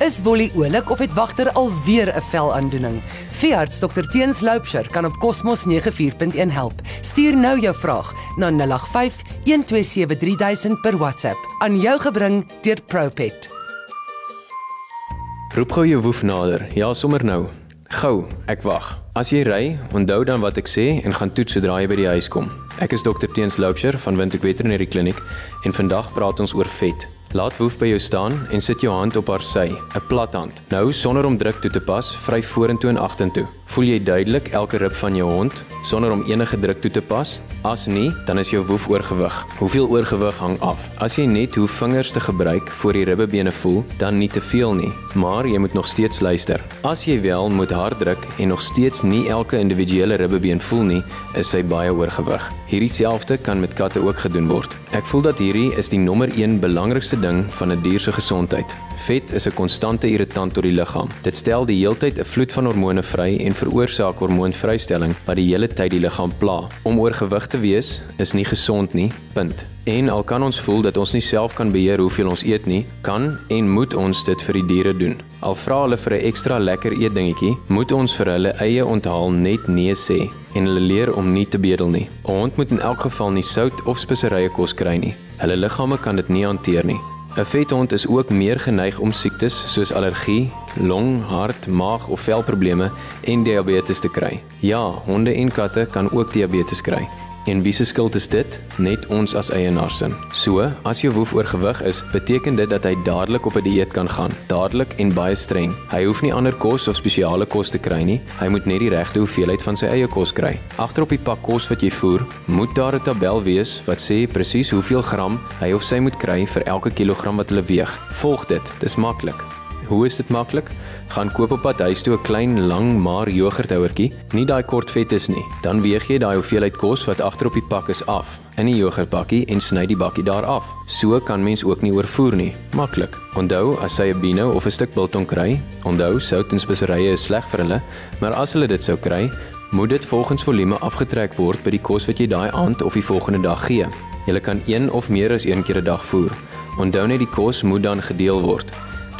Is Wolly oulik of het wagter alweer 'n velaandoening? Veearts Dr Teens Loupsher kan op Cosmos 94.1 help. Stuur nou jou vraag na 085 127 3000 per WhatsApp aan jou gebring deur Propet. Roep gou jou woef nader. Ja, sommer nou. Gou, ek wag. As jy ry, onthou dan wat ek sê en gaan toets sodra jy by die huis kom. Ek is Dr Teens Loupsher van Windhoek Veterinary Clinic en vandag praat ons oor vet. Laat Woef by jou staan en sit jou hand op haar sy, 'n plat hand. Nou sonder om druk toe te pas, vry vorentoe en agtertoe. Voel jy duidelik elke rib van jou hond sonder om enige druk toe te pas? As nie, dan is jou woef oorgewig. Hoeveel oorgewig hang af. As jy net hoe vingers te gebruik voor die ribbebene voel, dan nie te veel nie, maar jy moet nog steeds luister. As jy wel moet hard druk en nog steeds nie elke individuele ribbebeen voel nie, is sy baie oorgewig. Hierdie selfde kan met katte ook gedoen word. Ek voel dat hierdie is die nommer 1 belangrikste ding van 'n dier se gesondheid. Vet is 'n konstante irritant tot die liggaam. Dit stel die heeltyd 'n vloed van hormone vry en veroorsaak hormoonvrystelling wat die hele tyd die liggaam pla. Om oorgewig te wees is nie gesond nie. Punt. En al kan ons voel dat ons nie self kan beheer hoeveel ons eet nie, kan en moet ons dit vir die diere doen. Al vra hulle vir 'n ekstra lekker eetdingetjie, moet ons vir hulle eie onthaal net nee sê en hulle leer om nie te bedel nie. 'n Hond moet in elk geval nie sout of speserye kos kry nie. Hulle liggame kan dit nie hanteer nie. 'n Vethond is ook meer geneig om siektes soos allergie, long, hart, maag of velprobleme en diabetes te kry. Ja, honde en katte kan ook diabetes kry. En wie se skuld is dit? Net ons as eienaars se. So, as jou woef oorgewig is, beteken dit dat hy dadelik op 'n die dieet kan gaan, dadelik en baie streng. Hy hoef nie ander kos of spesiale kos te kry nie. Hy moet net die regte hoeveelheid van sy eie kos kry. Agter op die pak kos wat jy voer, moet daar 'n tabel wees wat sê presies hoeveel gram hy of sy moet kry vir elke kilogram wat hulle weeg. Volg dit. Dis maklik. Hoe is dit maklik? Gaan koop op pad huis toe 'n klein lang maar jogurthouertjie, nie daai kort vet is nie. Dan weeg jy daai hoeveelheid kos wat agter op die pak is af in die jogurtbakkie en sny die bakkie daar af. So kan mens ook nie oorvoer nie. Maklik. Onthou, as jy 'n bino of 'n stuk biltong kry, onthou sout en speserye is sleg vir hulle, maar as hulle dit sou kry, moet dit volgens volume afgetrek word by die kos wat jy daai aand of die volgende dag gee. Jy kan een of meer as een keer 'n dag voer. Onthou net die kos moet dan gedeel word.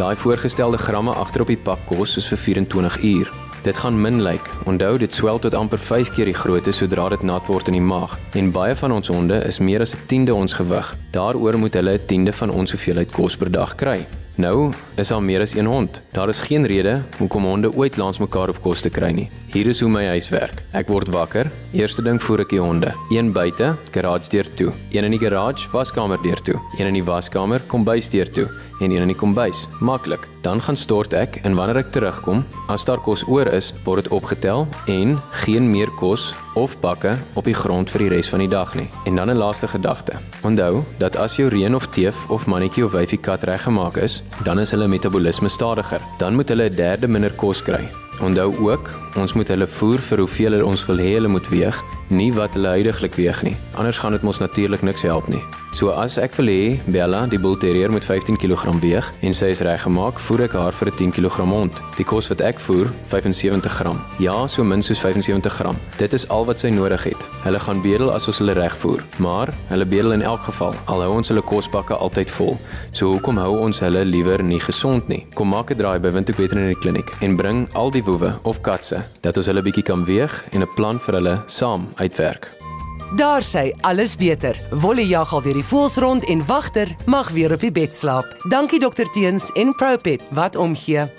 Daai voorgestelde gramme agter op die pak kos is vir 24 uur. Dit gaan min lyk. Onthou dit swel tot amper 5 keer die grootte sodra dit nat word in die maag. En baie van ons honde is meer as 'n tiende ons gewig. Daaroor moet hulle 'n tiende van ons hoeveelheid kos per dag kry. Nou is daar meer as een hond. Daar is geen rede hoekom honde ooit langs mekaar op kos te kry nie. Hier is hoe my huis werk. Ek word wakker. Eerste ding voer ek die honde. Een buite, garage deur toe. Een in die garage, waskamer deur toe. Een in die waskamer, kombuis deur toe en een in die kombuis. Maklik. Dan gaan stort ek en wanneer ek terugkom, as daar kos oor is, word dit opgetel en geen meer kos of bakke op die grond vir die res van die dag nie. En dan 'n laaste gedagte. Onthou dat as jou reën of teef of mannetjie of wyfie kat reggemaak is, dan is hulle metabolisme stadiger. Dan moet hulle 'n derde minder kos kry. Onthou ook, ons moet hulle voer vir hoeveel ons wil hê hulle moet weeg, nie wat hulle heidaglik weeg nie. Anders gaan dit mos natuurlik niks help nie. So as ek wil hê Bella, die bull terrier met 15 kg weeg en sy is reggemaak, voer ek haar vir 'n 10 kg hond. Die kos wat ek voer, 75 gram. Ja, so min soos 75 gram. Dit is al wat sy nodig het. Hulle gaan bedel as ons hulle reg voer, maar hulle bedel in elk geval. Al hou ons hulle kosbakke altyd vol. So hoekom hou ons hulle liewer nie gesond nie? Kom maak 'n draai by Windhoek Veterinary Clinic en bring al die woewe of katse dat ons hulle bietjie kan weeg en 'n plan vir hulle saam uitwerk. Daar sê alles beter. Wolle jag al weer die voels rond en wagter mag weer op die bed slaap. Dankie dokter Teens en Propet wat omgee.